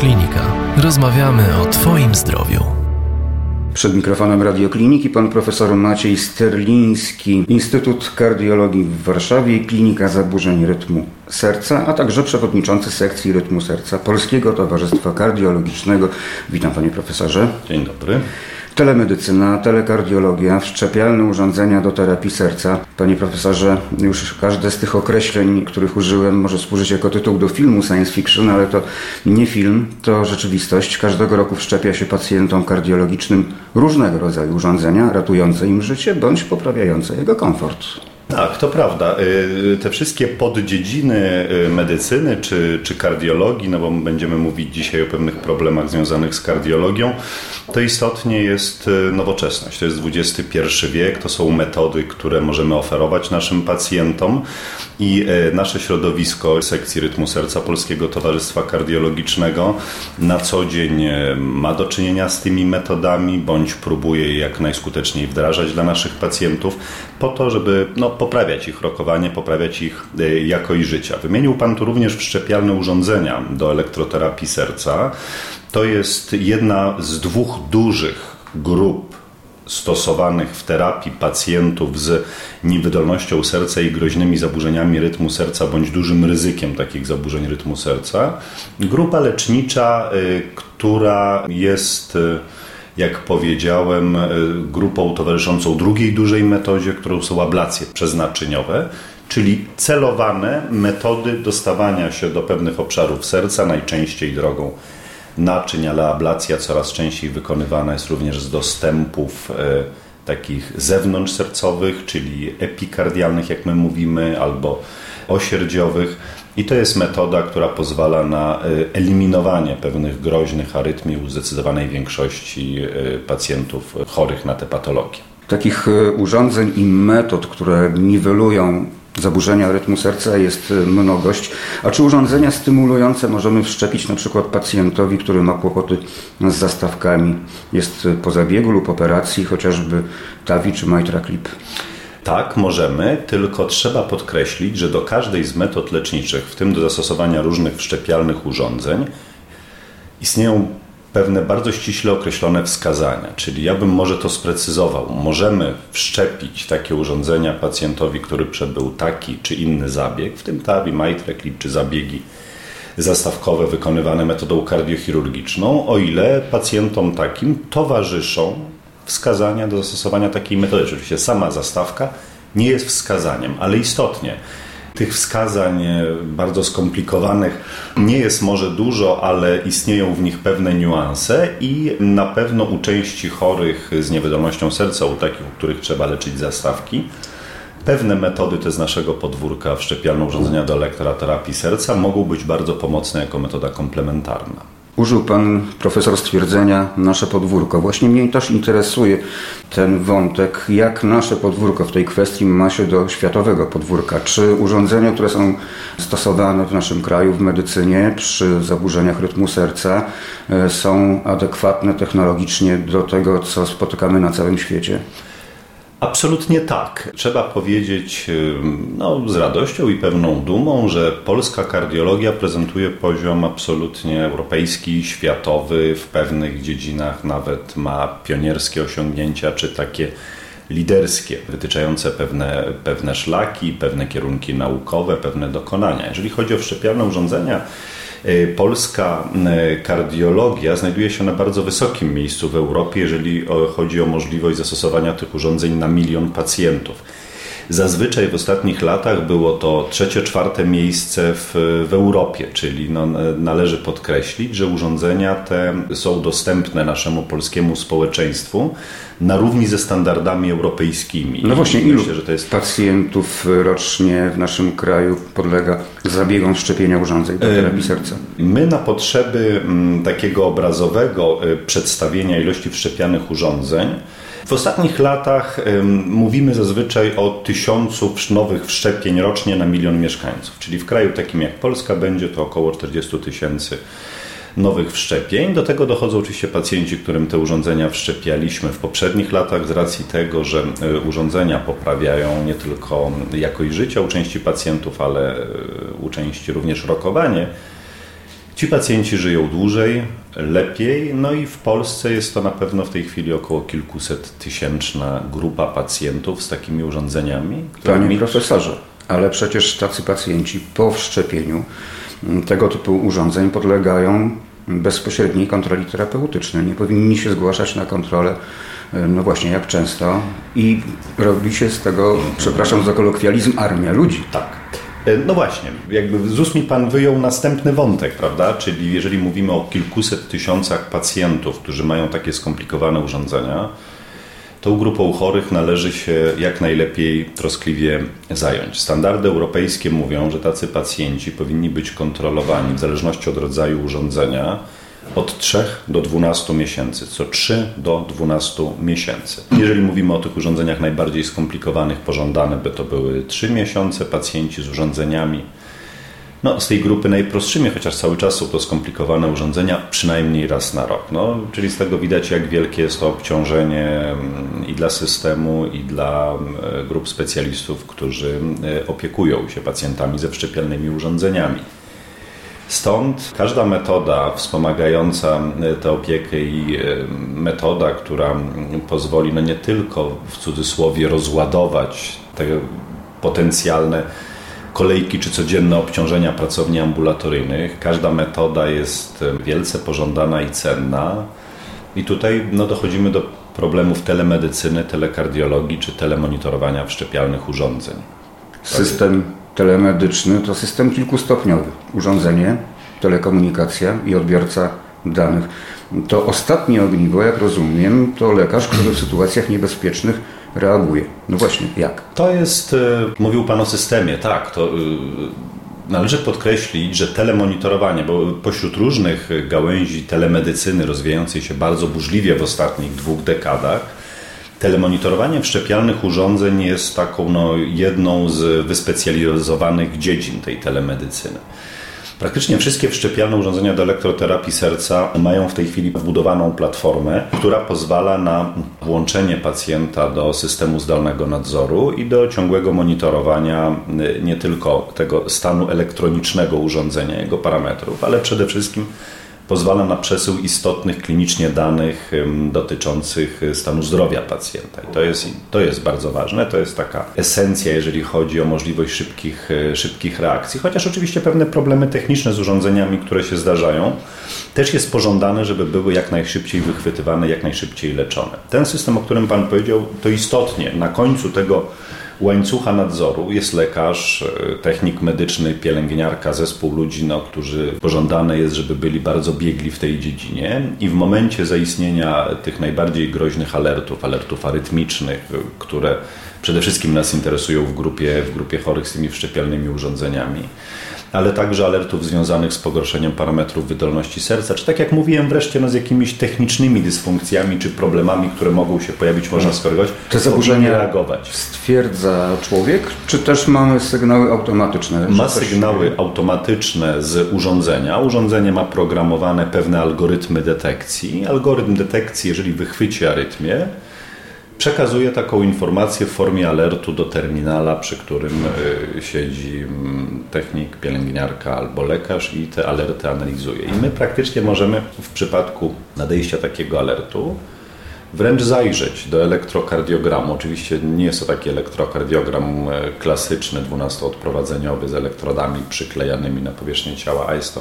Radioklinika. Rozmawiamy o Twoim zdrowiu. Przed mikrofonem Radiokliniki pan profesor Maciej Sterliński, Instytut Kardiologii w Warszawie i Klinika Zaburzeń Rytmu Serca, a także przewodniczący sekcji Rytmu Serca Polskiego Towarzystwa Kardiologicznego. Witam panie profesorze. Dzień dobry. Telemedycyna, telekardiologia, wszczepialne urządzenia do terapii serca. Panie profesorze, już każde z tych określeń, których użyłem, może służyć jako tytuł do filmu science fiction, ale to nie film, to rzeczywistość. Każdego roku wszczepia się pacjentom kardiologicznym różnego rodzaju urządzenia ratujące im życie bądź poprawiające jego komfort. Tak, to prawda. Y, te wszystkie poddziedziny y, medycyny czy, czy kardiologii, no bo będziemy mówić dzisiaj o pewnych problemach związanych z kardiologią, to istotnie jest y, nowoczesność. To jest XXI wiek, to są metody, które możemy oferować naszym pacjentom i nasze środowisko sekcji rytmu serca Polskiego Towarzystwa Kardiologicznego na co dzień ma do czynienia z tymi metodami, bądź próbuje je jak najskuteczniej wdrażać dla naszych pacjentów, po to, żeby no, poprawiać ich rokowanie, poprawiać ich e, jakość życia. Wymienił Pan tu również wszczepialne urządzenia do elektroterapii serca. To jest jedna z dwóch dużych grup stosowanych w terapii pacjentów z niewydolnością serca i groźnymi zaburzeniami rytmu serca bądź dużym ryzykiem takich zaburzeń rytmu serca. Grupa lecznicza, e, która jest e, jak powiedziałem, e, grupą towarzyszącą drugiej dużej metodzie, którą są ablacje przeznaczeniowe, czyli celowane metody dostawania się do pewnych obszarów serca, najczęściej drogą naczyń, ale ablacja coraz częściej wykonywana jest również z dostępów e, takich zewnątrzsercowych, czyli epikardialnych, jak my mówimy, albo osierdziowych. I to jest metoda, która pozwala na e, eliminowanie pewnych groźnych arytmii u zdecydowanej większości e, pacjentów chorych na te patologie. Takich e, urządzeń i metod, które niwelują zaburzenia rytmu serca jest mnogość. A czy urządzenia stymulujące możemy wszczepić na przykład pacjentowi, który ma kłopoty z zastawkami, jest po zabiegu lub operacji, chociażby TAVI czy Mitra Clip? Tak, możemy, tylko trzeba podkreślić, że do każdej z metod leczniczych, w tym do zastosowania różnych wszczepialnych urządzeń, istnieją pewne bardzo ściśle określone wskazania. Czyli ja bym może to sprecyzował. Możemy wszczepić takie urządzenia pacjentowi, który przebył taki czy inny zabieg, w tym TAVI, Clip czy zabiegi zastawkowe wykonywane metodą kardiochirurgiczną, o ile pacjentom takim towarzyszą wskazania do zastosowania takiej metody. Oczywiście sama zastawka nie jest wskazaniem, ale istotnie tych wskazań e, bardzo skomplikowanych nie jest może dużo, ale istnieją w nich pewne niuanse i na pewno u części chorych z niewydolnością serca, u takich, u których trzeba leczyć zastawki, Pewne metody te z naszego podwórka wszczepialne urządzenia do elektroterapii serca mogą być bardzo pomocne jako metoda komplementarna. Użył Pan profesor stwierdzenia nasze podwórko. Właśnie mnie też interesuje ten wątek, jak nasze podwórko w tej kwestii ma się do światowego podwórka. Czy urządzenia, które są stosowane w naszym kraju w medycynie przy zaburzeniach rytmu serca e, są adekwatne technologicznie do tego, co spotykamy na całym świecie? Absolutnie tak. Trzeba powiedzieć no, z radością i pewną dumą, że polska kardiologia prezentuje poziom absolutnie europejski, światowy, w pewnych dziedzinach nawet ma pionierskie osiągnięcia czy takie liderskie, wytyczające pewne, pewne szlaki, pewne kierunki naukowe, pewne dokonania. Jeżeli chodzi o wszczepialne urządzenia, polska e, kardiologia znajduje się na bardzo wysokim miejscu w Europie, jeżeli chodzi o możliwość zastosowania tych urządzeń na milion pacjentów. Zazwyczaj w ostatnich latach było to trzecie, czwarte miejsce w, w Europie, czyli no, należy podkreślić, że urządzenia te są dostępne naszemu polskiemu społeczeństwu na równi ze standardami europejskimi. No właśnie, ilu myślę, że to jest... pacjentów rocznie w naszym kraju podlega zabiegom szczepienia urządzeń do terapii serca? My na potrzeby mm, takiego obrazowego y, przedstawienia ilości wszczepianych urządzeń w ostatnich latach mówimy zazwyczaj o tysiącu nowych wszczepień rocznie na milion mieszkańców, czyli w kraju takim jak Polska będzie to około 40 tysięcy nowych wszczepień. Do tego dochodzą oczywiście pacjenci, którym te urządzenia wszczepialiśmy w poprzednich latach z racji tego, że e, urządzenia poprawiają nie tylko jakość życia u części pacjentów, ale e, u części również rokowanie Ci pacjenci żyją dłużej, lepiej, no i w Polsce jest to na pewno w tej chwili około kilkuset tysięczna grupa pacjentów z takimi urządzeniami. Panie profesorze, ale przecież tacy pacjenci po wszczepieniu tego typu urządzeń podlegają bezpośredniej kontroli terapeutycznej. Nie powinni się zgłaszać na kontrolę, no właśnie jak często i robi się z tego, przepraszam za kolokwializm, armia ludzi. Tak. E, no właśnie, jakby z mi Pan wyjął następny wątek, prawda? Czyli jeżeli mówimy o kilkuset tysiącach pacjentów, którzy mają takie skomplikowane urządzenia, tą grupą chorych należy się jak najlepiej troskliwie zająć. Standardy europejskie mówią, że tacy pacjenci powinni być kontrolowani w zależności od rodzaju urządzenia od 3 do 12 miesięcy, co 3 do 12 miesięcy. Jeżeli mówimy o tych urządzeniach najbardziej skomplikowanych, pożądane by to były 3 miesiące, pacjenci z urządzeniami no, z tej grupy najprostszymi, chociaż cały czas są to skomplikowane urządzenia, przynajmniej raz na rok. No, czyli z tego widać, jak wielkie jest to obciążenie mm, i dla systemu, i dla mm, grup specjalistów, którzy mm, opiekują się pacjentami ze wszczepialnymi urządzeniami. Stąd każda metoda wspomagająca tę opiekę i metoda, która pozwoli no nie tylko w cudzysłowie rozładować te potencjalne kolejki czy codzienne obciążenia pracowni ambulatoryjnych. Każda metoda jest wielce pożądana i cenna. I tutaj no, dochodzimy do problemów telemedycyny, telekardiologii czy telemonitorowania wszczepialnych urządzeń. System telemedyczny to system kilkustopniowy. Urządzenie, telekomunikacja i odbiorca danych. To ostatnie ogniwo, jak rozumiem, to lekarz, który w sytuacjach niebezpiecznych reaguje. No właśnie, jak? To jest, e, mówił Pan o systemie, tak, to e, należy podkreślić, że telemonitorowanie, bo pośród różnych gałęzi telemedycyny rozwijającej się bardzo burzliwie w ostatnich dwóch dekadach, telemonitorowanie wszczepialnych urządzeń jest taką no, jedną z wyspecjalizowanych dziedzin tej telemedycyny. Praktycznie wszystkie wszczepialne urządzenia do elektroterapii serca mają w tej chwili wbudowaną platformę, która pozwala na włączenie pacjenta do systemu zdalnego nadzoru i do ciągłego monitorowania y, nie tylko tego stanu elektronicznego urządzenia, jego parametrów, ale przede wszystkim pozwala na przesył istotnych klinicznie danych dotyczących y, stanu zdrowia pacjenta. I to jest, to jest bardzo ważne, to jest taka esencja, jeżeli chodzi o możliwość szybkich, y, szybkich reakcji. Chociaż oczywiście pewne problemy techniczne z urządzeniami, które się zdarzają, też jest pożądane, żeby były jak najszybciej wychwytywane, jak najszybciej leczone. Ten system, o którym Pan powiedział, to istotnie na końcu tego łańcucha nadzoru. Jest lekarz, e, technik medyczny, pielęgniarka, zespół ludzi, no, którzy pożądane jest, żeby byli bardzo biegli w tej dziedzinie. I w momencie zaistnienia tych najbardziej groźnych alertów, alertów arytmicznych, które przede wszystkim nas interesują w grupie, w grupie chorych z tymi wszczepialnymi urządzeniami, ale także alertów związanych z pogorszeniem parametrów wydolności serca, czy tak jak mówiłem wreszcie no, z jakimiś technicznymi dysfunkcjami czy problemami, które mogą się pojawić, można skorygować. Te zaburzenia reagować. stwierdza człowiek, czy też mamy sygnały automatyczne? Ma sygnały automatyczne z urządzenia. Urządzenie ma programowane pewne algorytmy detekcji. Algorytm detekcji, jeżeli wychwyci arytmię, przekazuje taką informację w formie alertu do terminala, przy którym y, siedzi mm, technik, pielęgniarka albo lekarz i te alerty analizuje. I my praktycznie możemy w przypadku nadejścia takiego alertu wręcz zajrzeć do elektrokardiogramu. Oczywiście nie jest to taki elektrokardiogram e, klasyczny, 12-odprowadzeniowy z elektrodami przyklejanymi na powierzchnię ciała, a jest to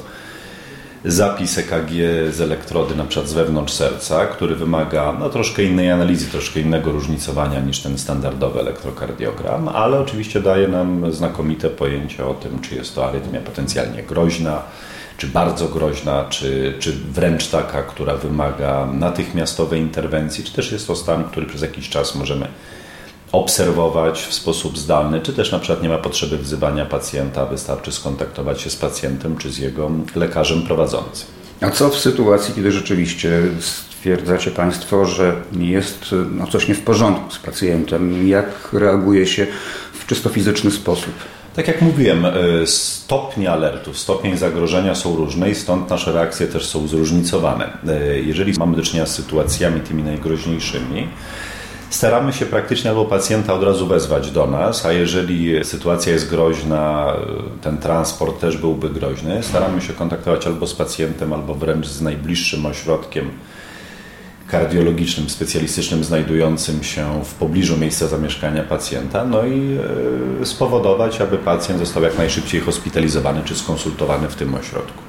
zapis EKG z elektrody na przykład z wewnątrz serca, który wymaga no, troszkę innej analizy, troszkę innego różnicowania niż ten standardowy elektrokardiogram, ale oczywiście daje nam znakomite pojęcie o tym, czy jest to arytmia potencjalnie groźna, czy bardzo groźna, czy, czy wręcz taka, która wymaga natychmiastowej interwencji, czy też jest to stan, który przez jakiś czas możemy obserwować w sposób zdalny, czy też na przykład nie ma potrzeby wzywania pacjenta, wystarczy skontaktować się z pacjentem czy z jego lekarzem prowadzącym. A co w sytuacji, kiedy rzeczywiście stwierdzacie Państwo, że jest no, coś nie w porządku z pacjentem? Jak reaguje się w czysto fizyczny sposób? Tak jak mówiłem, e, stopnie alertów, stopień zagrożenia są różne i stąd nasze reakcje też są zróżnicowane. E, jeżeli mamy do czynienia z sytuacjami tymi najgroźniejszymi, staramy się praktycznie albo pacjenta od razu wezwać do nas, a jeżeli sytuacja jest groźna, ten transport też byłby groźny, staramy się kontaktować albo z pacjentem, albo wręcz z najbliższym ośrodkiem kardiologicznym, specjalistycznym znajdującym się w pobliżu miejsca zamieszkania pacjenta, no i e, spowodować, aby pacjent został jak najszybciej hospitalizowany czy skonsultowany w tym ośrodku.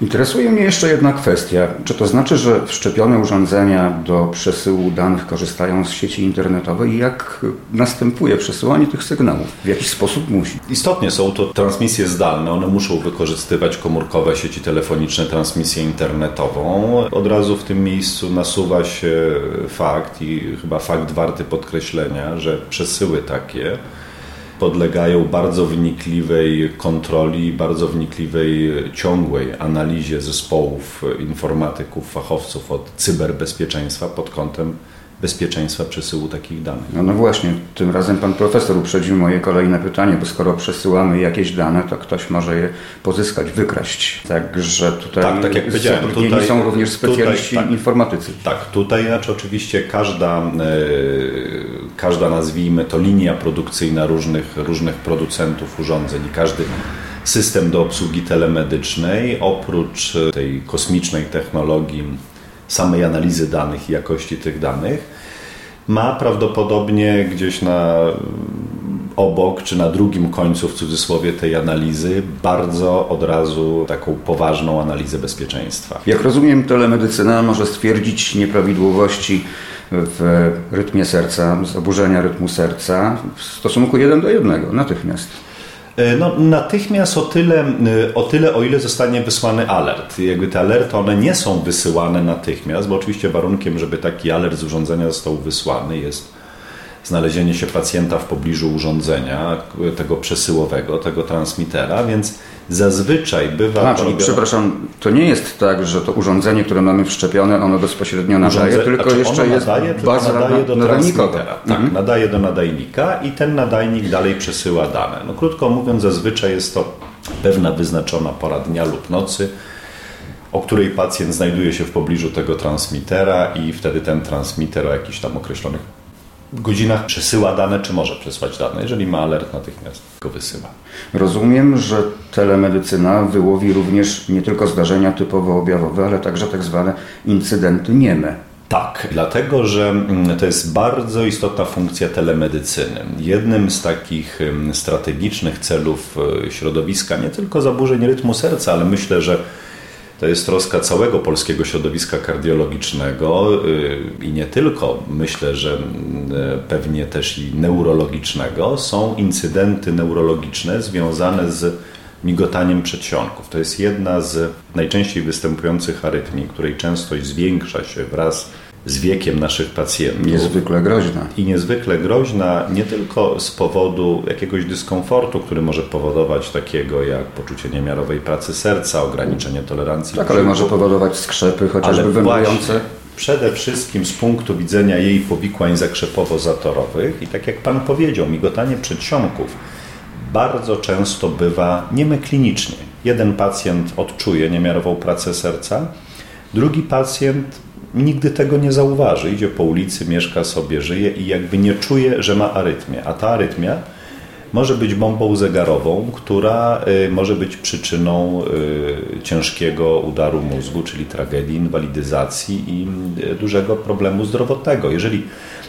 Interesuje mnie jeszcze jedna kwestia. Czy to znaczy, że wszczepione urządzenia do przesyłu danych korzystają z sieci internetowej i jak następuje przesyłanie tych sygnałów? W jakiś sposób musi? Istotnie są to transmisje zdalne. One muszą wykorzystywać komórkowe sieci telefoniczne, transmisję internetową. Od razu w tym miejscu nasuwa się fakt i chyba fakt warty podkreślenia, że przesyły takie podlegają bardzo wnikliwej kontroli, bardzo wnikliwej, ciągłej analizie zespołów informatyków, fachowców od cyberbezpieczeństwa pod kątem bezpieczeństwa przesyłu takich danych. No, no właśnie, tym razem pan profesor uprzedził moje kolejne pytanie, bo skoro przesyłamy jakieś dane, to ktoś może je pozyskać, wykraść. Także tutaj tak, tak jak powiedziałem, tutaj są również specjaliści tutaj, tak, informatycy. Tak, tutaj znaczy oczywiście każda, e, każda nazwijmy to linia produkcyjna różnych, różnych producentów urządzeń i każdy system do obsługi telemedycznej oprócz tej kosmicznej technologii samej analizy danych i jakości tych danych, ma prawdopodobnie gdzieś na obok czy na drugim końcu w cudzysłowie tej analizy bardzo od razu taką poważną analizę bezpieczeństwa. Jak rozumiem, telemedycyna może stwierdzić nieprawidłowości w rytmie serca, zaburzenia rytmu serca w stosunku jeden do jednego natychmiast. E, no, natychmiast o tyle, e, o tyle, o ile zostanie wysłany alert. Jakby te alerty, one nie są wysyłane natychmiast, bo oczywiście warunkiem, żeby taki alert z urządzenia został wysłany jest znalezienie się pacjenta w pobliżu urządzenia, tego przesyłowego, tego transmitera, więc zazwyczaj bywa... A, czyli, przepraszam, to nie jest tak, że to urządzenie, które mamy wszczepione, ono bezpośrednio nadaje, Urządze... tylko znaczy jeszcze jest nadaje, baza nadaje do nadajnikowa. Tak, mhm. nadaje do nadajnika i ten nadajnik dalej przesyła dane. No krótko mówiąc, zazwyczaj jest to pewna wyznaczona pora dnia lub nocy, o której pacjent znajduje się w pobliżu tego transmitera i wtedy ten transmiter o jakichś tam określonych godzinach przesyła dane, czy może przesłać dane. Jeżeli ma alert, natychmiast go wysyła. Rozumiem, że telemedycyna wyłowi również nie tylko zdarzenia typowo objawowe, ale także tak zwane incydenty nieme. Tak, dlatego że mm, to jest bardzo istotna funkcja telemedycyny. Jednym z takich mm, strategicznych celów e, środowiska, nie tylko zaburzeń rytmu serca, ale myślę, że to jest troska całego polskiego środowiska kardiologicznego y, i nie tylko, myślę, że y, pewnie też i neurologicznego, są incydenty neurologiczne związane z migotaniem przedsionków. To jest jedna z najczęściej występujących arytmii, której częstość zwiększa się wraz z wiekiem naszych pacjentów. Niezwykle groźna. I niezwykle groźna nie tylko z powodu jakiegoś dyskomfortu, który może powodować takiego jak poczucie niemiarowej pracy serca, ograniczenie tolerancji. Tak, ale może powodować skrzepy, chociażby wędrujące. Przede wszystkim z punktu widzenia jej powikłań zakrzepowo-zatorowych i tak jak Pan powiedział, migotanie przedsionków bardzo często bywa niemy klinicznie. Jeden pacjent odczuje niemiarową pracę serca, drugi pacjent nigdy tego nie zauważy. Idzie po ulicy, mieszka sobie, żyje i jakby nie czuje, że ma arytmię. A ta arytmia może być bombą zegarową, która y, może być przyczyną y, ciężkiego udaru mózgu, czyli tragedii, inwalidyzacji i y, dużego problemu zdrowotnego. Jeżeli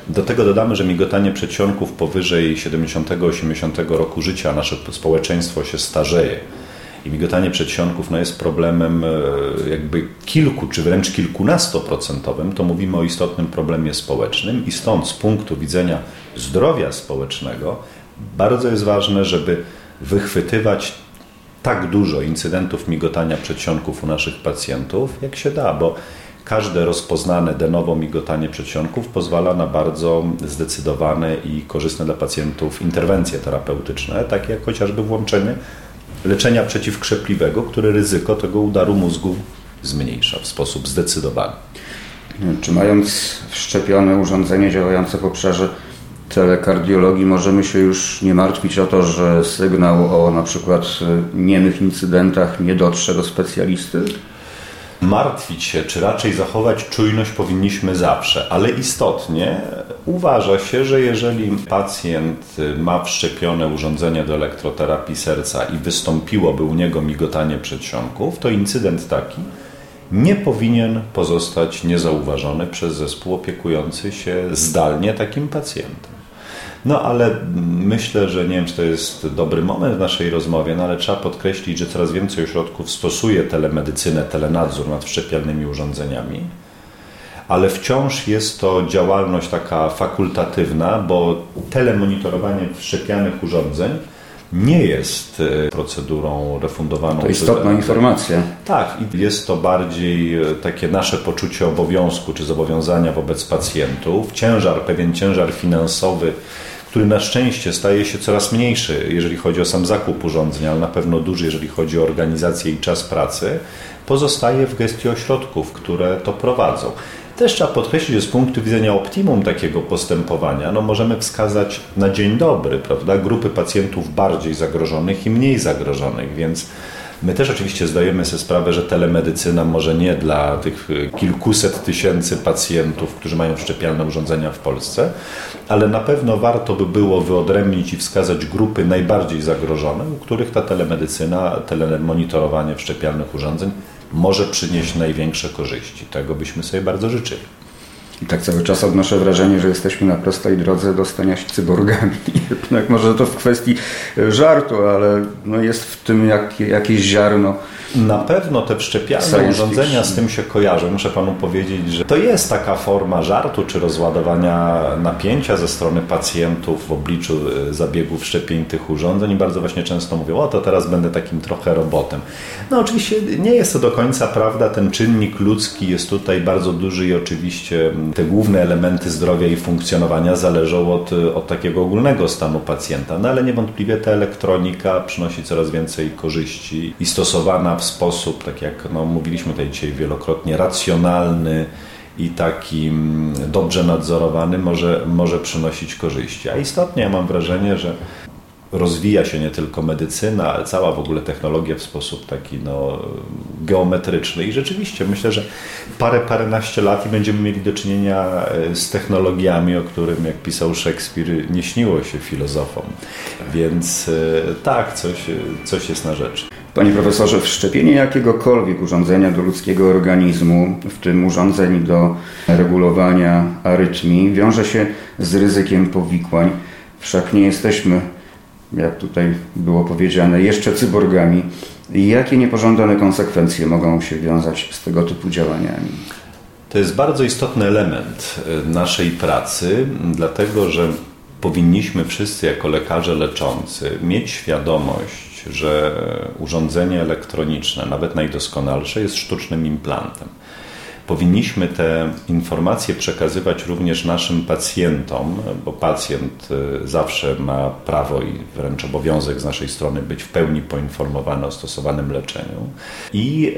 do tego dodamy, że migotanie przedsionków powyżej 70-80 roku życia, nasze społeczeństwo się starzeje, i migotanie przedsionków no, jest problemem e, jakby kilku czy wręcz kilkunastoprocentowym, to mówimy o istotnym problemie społecznym i stąd z punktu widzenia zdrowia społecznego bardzo jest ważne, żeby wychwytywać tak dużo incydentów migotania przedsionków u naszych pacjentów, jak się da, bo każde rozpoznane de novo migotanie przedsionków pozwala na bardzo zdecydowane i korzystne dla pacjentów interwencje terapeutyczne, takie jak chociażby włączenie leczenia przeciwkrzepliwego, które ryzyko tego udaru mózgu zmniejsza w sposób zdecydowany. Czy mając wszczepione urządzenie działające w obszarze telekardiologii możemy się już nie martwić o to, że sygnał o na przykład niemych incydentach nie dotrze do specjalisty? Martwić się, czy raczej zachować czujność powinniśmy zawsze, ale istotnie Uważa się, że jeżeli pacjent ma wszczepione urządzenie do elektroterapii serca i wystąpiłoby u niego migotanie przedsionków, to incydent taki nie powinien pozostać niezauważony przez zespół opiekujący się zdalnie takim pacjentem. No ale myślę, że nie wiem, czy to jest dobry moment w naszej rozmowie, no ale trzeba podkreślić, że coraz więcej ośrodków stosuje telemedycynę, telenadzór nad wszczepialnymi urządzeniami ale wciąż jest to działalność taka fakultatywna, bo telemonitorowanie wszczepianych urządzeń nie jest e, procedurą refundowaną. To istotna informacja. Tak, i jest to bardziej e, takie nasze poczucie obowiązku czy zobowiązania wobec pacjentów. Ciężar, pewien ciężar finansowy, który na szczęście staje się coraz mniejszy, jeżeli chodzi o sam zakup urządzeń, ale na pewno duży, jeżeli chodzi o organizację i czas pracy, pozostaje w gestii ośrodków, które to prowadzą. Też trzeba podkreślić, że z punktu widzenia optimum takiego postępowania, no możemy wskazać na dzień dobry, prawda, grupy pacjentów bardziej zagrożonych i mniej zagrożonych, więc My też oczywiście zdajemy sobie sprawę, że telemedycyna może nie dla tych kilkuset tysięcy pacjentów, którzy mają szczepialne urządzenia w Polsce, ale na pewno warto by było wyodrębnić i wskazać grupy najbardziej zagrożone, u których ta telemedycyna, telemonitorowanie wszczepialnych urządzeń może przynieść największe korzyści. Tego byśmy sobie bardzo życzyli. I tak cały czas odnoszę wrażenie, że jesteśmy na prostej drodze do stania się cyborgami. Jednak może to w kwestii żartu, ale no jest w tym jak, jakieś ziarno na pewno te wszczepialne urządzenia z tym się kojarzą. Muszę panu powiedzieć, że to jest taka forma żartu czy rozładowania napięcia ze strony pacjentów w obliczu e, zabiegów szczepień tych urządzeń i bardzo właśnie często mówią, o to teraz będę takim trochę robotem. No oczywiście nie jest to do końca prawda, ten czynnik ludzki jest tutaj bardzo duży i oczywiście te główne elementy zdrowia i funkcjonowania zależą od, od takiego ogólnego stanu pacjenta, no ale niewątpliwie ta elektronika przynosi coraz więcej korzyści i stosowana w sposób, tak jak no, mówiliśmy tutaj dzisiaj wielokrotnie, racjonalny i taki mm, dobrze nadzorowany może, może przynosić korzyści. A istotnie ja mam wrażenie, że rozwija się nie tylko medycyna, ale cała w ogóle technologia w sposób taki no, geometryczny. I rzeczywiście myślę, że parę, paręnaście lat i będziemy mieli do czynienia e, z technologiami, o którym, jak pisał Szekspir, nie śniło się filozofom. Więc e, tak, coś, coś jest na rzecz. Panie profesorze, wszczepienie jakiegokolwiek urządzenia do ludzkiego organizmu, w tym urządzeń do regulowania arytmii, wiąże się z ryzykiem powikłań. Wszak nie jesteśmy, jak tutaj było powiedziane, jeszcze cyborgami. Jakie niepożądane konsekwencje mogą się wiązać z tego typu działaniami? To jest bardzo istotny element e, naszej pracy, dlatego że powinniśmy wszyscy jako lekarze leczący mieć świadomość, że urządzenie elektroniczne, nawet najdoskonalsze, jest sztucznym implantem powinniśmy te informacje przekazywać również naszym pacjentom, bo pacjent y, zawsze ma prawo i wręcz obowiązek z naszej strony być w pełni poinformowany o stosowanym leczeniu. I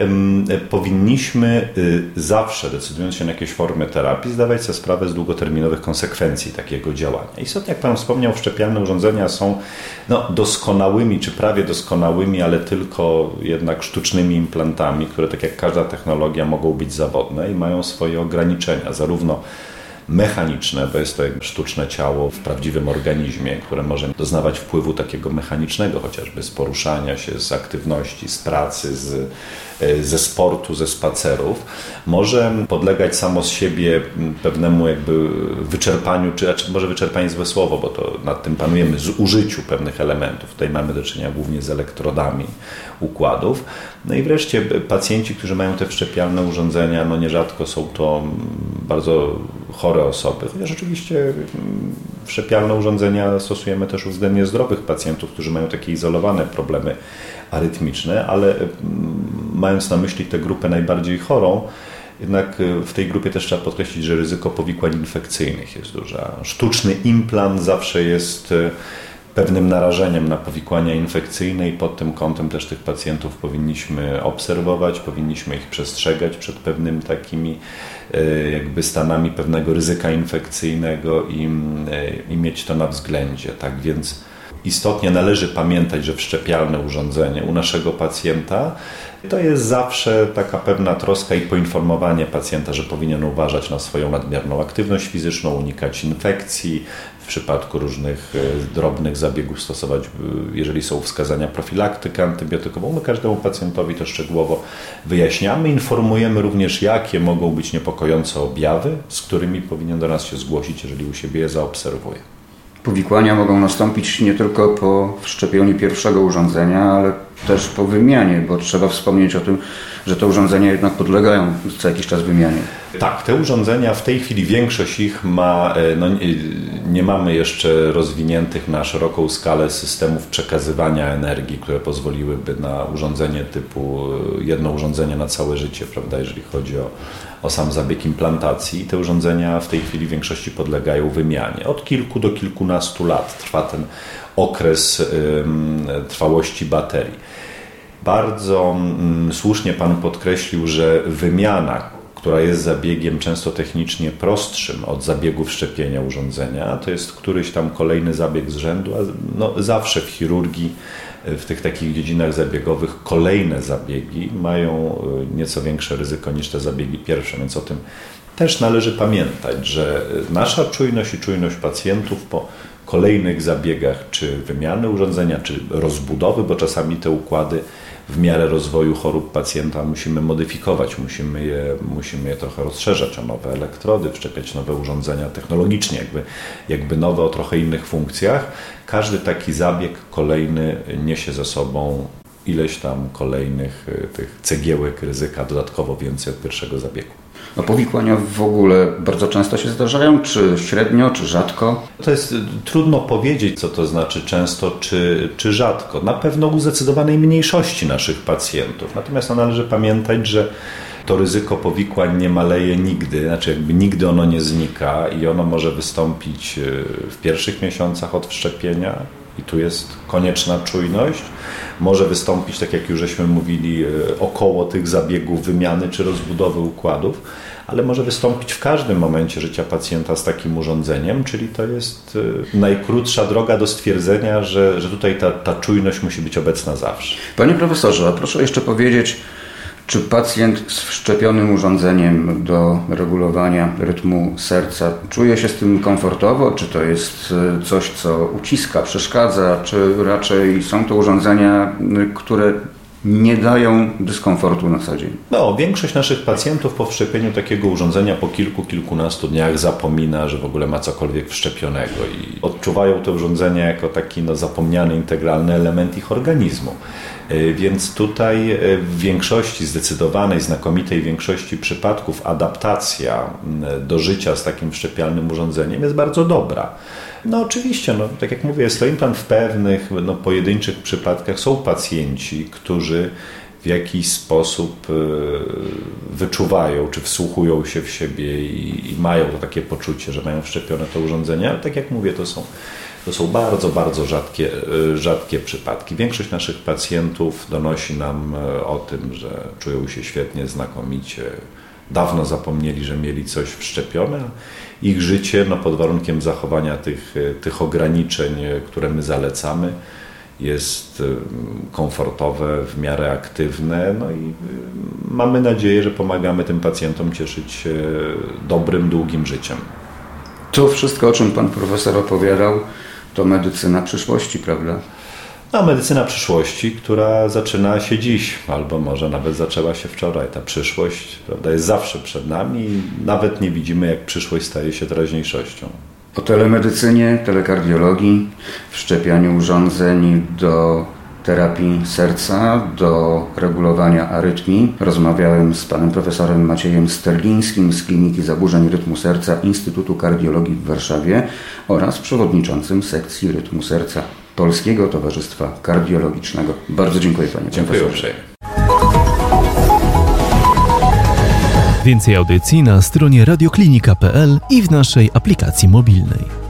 powinniśmy y, zawsze, decydując się na jakieś formy terapii, zdawać sobie sprawę z długoterminowych konsekwencji takiego działania. Istotnie, jak Pan wspomniał, wszczepialne urządzenia są no, doskonałymi, czy prawie doskonałymi, ale tylko jednak sztucznymi implantami, które tak jak każda technologia mogą być zawodne i mają swoje ograniczenia, zarówno mechaniczne, bo jest to sztuczne ciało w prawdziwym organizmie, które może doznawać wpływu takiego mechanicznego, chociażby z poruszania się, z aktywności, z pracy, z, ze sportu, ze spacerów, może podlegać samo z siebie pewnemu jakby wyczerpaniu, czy znaczy może wyczerpanie złe słowo, bo to nad tym panujemy, z użyciu pewnych elementów. Tutaj mamy do czynienia głównie z elektrodami układów. No i wreszcie pacjenci, którzy mają te wszczepialne urządzenia, no nierzadko są to bardzo chore osoby, chociaż oczywiście wszczepialne urządzenia stosujemy też względnie zdrowych pacjentów, którzy mają takie izolowane problemy arytmiczne, ale mając na myśli tę grupę najbardziej chorą, jednak y, w tej grupie też trzeba podkreślić, że ryzyko powikłań infekcyjnych jest duże. Sztuczny implant zawsze jest y, pewnym narażeniem na powikłania infekcyjne i pod tym kątem też tych pacjentów powinniśmy obserwować, powinniśmy ich przestrzegać przed pewnymi takimi e, jakby stanami pewnego ryzyka infekcyjnego i, e, i mieć to na względzie. Tak więc istotnie należy pamiętać, że wszczepialne urządzenie u naszego pacjenta to jest zawsze taka pewna troska i poinformowanie pacjenta, że powinien uważać na swoją nadmierną aktywność fizyczną, unikać infekcji, w przypadku różnych e, drobnych zabiegów stosować, jeżeli są wskazania profilaktykę antybiotykową. My każdemu pacjentowi to szczegółowo wyjaśniamy. Informujemy również, jakie mogą być niepokojące objawy, z którymi powinien do nas się zgłosić, jeżeli u siebie je zaobserwuje. Powikłania mogą nastąpić nie tylko po wszczepieniu pierwszego urządzenia, ale też po wymianie, bo trzeba wspomnieć o tym, że te urządzenia jednak podlegają co jakiś czas wymianie. Tak, te urządzenia w tej chwili większość ich ma, e, no, nie mamy jeszcze rozwiniętych na szeroką skalę systemów przekazywania energii, które pozwoliłyby na urządzenie typu e, jedno urządzenie na całe życie, prawda, jeżeli chodzi o, o sam zabieg implantacji. Te urządzenia w tej chwili w większości podlegają wymianie. Od kilku do kilkunastu lat trwa ten okres trwałości baterii. Bardzo słusznie Pan podkreślił, że wymiana, która jest zabiegiem często technicznie prostszym od zabiegu wszczepienia urządzenia, to jest któryś tam kolejny zabieg z rzędu, a no, zawsze w chirurgii, w tych takich dziedzinach zabiegowych kolejne zabiegi mają e, nieco większe ryzyko niż te zabiegi pierwsze, więc o tym też należy pamiętać, że nasza czujność i czujność pacjentów po kolejnych zabiegach, czy wymiany urządzenia, czy rozbudowy, bo czasami te układy w miarę rozwoju chorób pacjenta musimy modyfikować, musimy je, musimy je trochę rozszerzać o nowe elektrody, wszczepiać nowe urządzenia technologicznie, jakby, jakby nowe o trochę innych funkcjach. Każdy taki zabieg kolejny niesie ze sobą ileś tam kolejnych y, tych cegiełek ryzyka, dodatkowo więcej od pierwszego zabiegu. A powikłania w ogóle bardzo często się zdarzają, czy średnio, czy rzadko? To jest y, trudno powiedzieć, co to znaczy często, czy, czy rzadko. Na pewno u zdecydowanej mniejszości naszych pacjentów. Natomiast należy pamiętać, że to ryzyko powikłań nie maleje nigdy, znaczy jakby nigdy ono nie znika i ono może wystąpić y, w pierwszych miesiącach od wszczepienia i tu jest konieczna czujność. Może wystąpić, tak jak już żeśmy mówili, e, około tych zabiegów wymiany czy rozbudowy układów, ale może wystąpić w każdym momencie życia pacjenta z takim urządzeniem, czyli to jest e, najkrótsza droga do stwierdzenia, że, że tutaj ta, ta czujność musi być obecna zawsze. Panie profesorze, proszę jeszcze powiedzieć, czy pacjent z wszczepionym urządzeniem do regulowania rytmu serca czuje się z tym komfortowo? Czy to jest e, coś, co uciska, przeszkadza? Czy raczej są to urządzenia, które nie dają dyskomfortu na co dzień. No, większość naszych pacjentów po wszczepieniu takiego urządzenia po kilku, kilkunastu dniach zapomina, że w ogóle ma cokolwiek wszczepionego i odczuwają to urządzenie jako taki no, zapomniany, integralny element ich organizmu. E, więc tutaj e, w większości, zdecydowanej, znakomitej większości przypadków adaptacja do życia z takim wszczepialnym urządzeniem jest bardzo dobra. No oczywiście, no, tak jak mówię, jest to implant w pewnych no, pojedynczych przypadkach. Są pacjenci, którzy w jakiś sposób e, wyczuwają, czy wsłuchują się w siebie i, i mają to takie poczucie, że mają wszczepione to urządzenie, ale tak jak mówię, to są to są bardzo, bardzo rzadkie, e, rzadkie przypadki. Większość naszych pacjentów donosi nam e, o tym, że czują się świetnie, znakomicie. Dawno zapomnieli, że mieli coś wszczepione. Ich życie, no pod warunkiem zachowania tych, e, tych ograniczeń, które my zalecamy, jest komfortowe, w miarę aktywne, no i mamy nadzieję, że pomagamy tym pacjentom cieszyć się dobrym, długim życiem. To wszystko, o czym pan profesor opowiadał, to medycyna przyszłości, prawda? No, medycyna przyszłości, która zaczyna się dziś, albo może nawet zaczęła się wczoraj. Ta przyszłość prawda, jest zawsze przed nami i nawet nie widzimy, jak przyszłość staje się teraźniejszością. O telemedycynie, telekardiologii, wszczepianiu urządzeń do terapii serca, do regulowania arytmii. Rozmawiałem z panem profesorem Maciejem Sterlińskim z Kliniki Zaburzeń Rytmu Serca Instytutu Kardiologii w Warszawie oraz przewodniczącym sekcji rytmu serca Polskiego Towarzystwa Kardiologicznego. Bardzo dziękuję panie dziękuję profesorze. Uprzejmie. Więcej audycji na stronie radioklinika.pl i w naszej aplikacji mobilnej.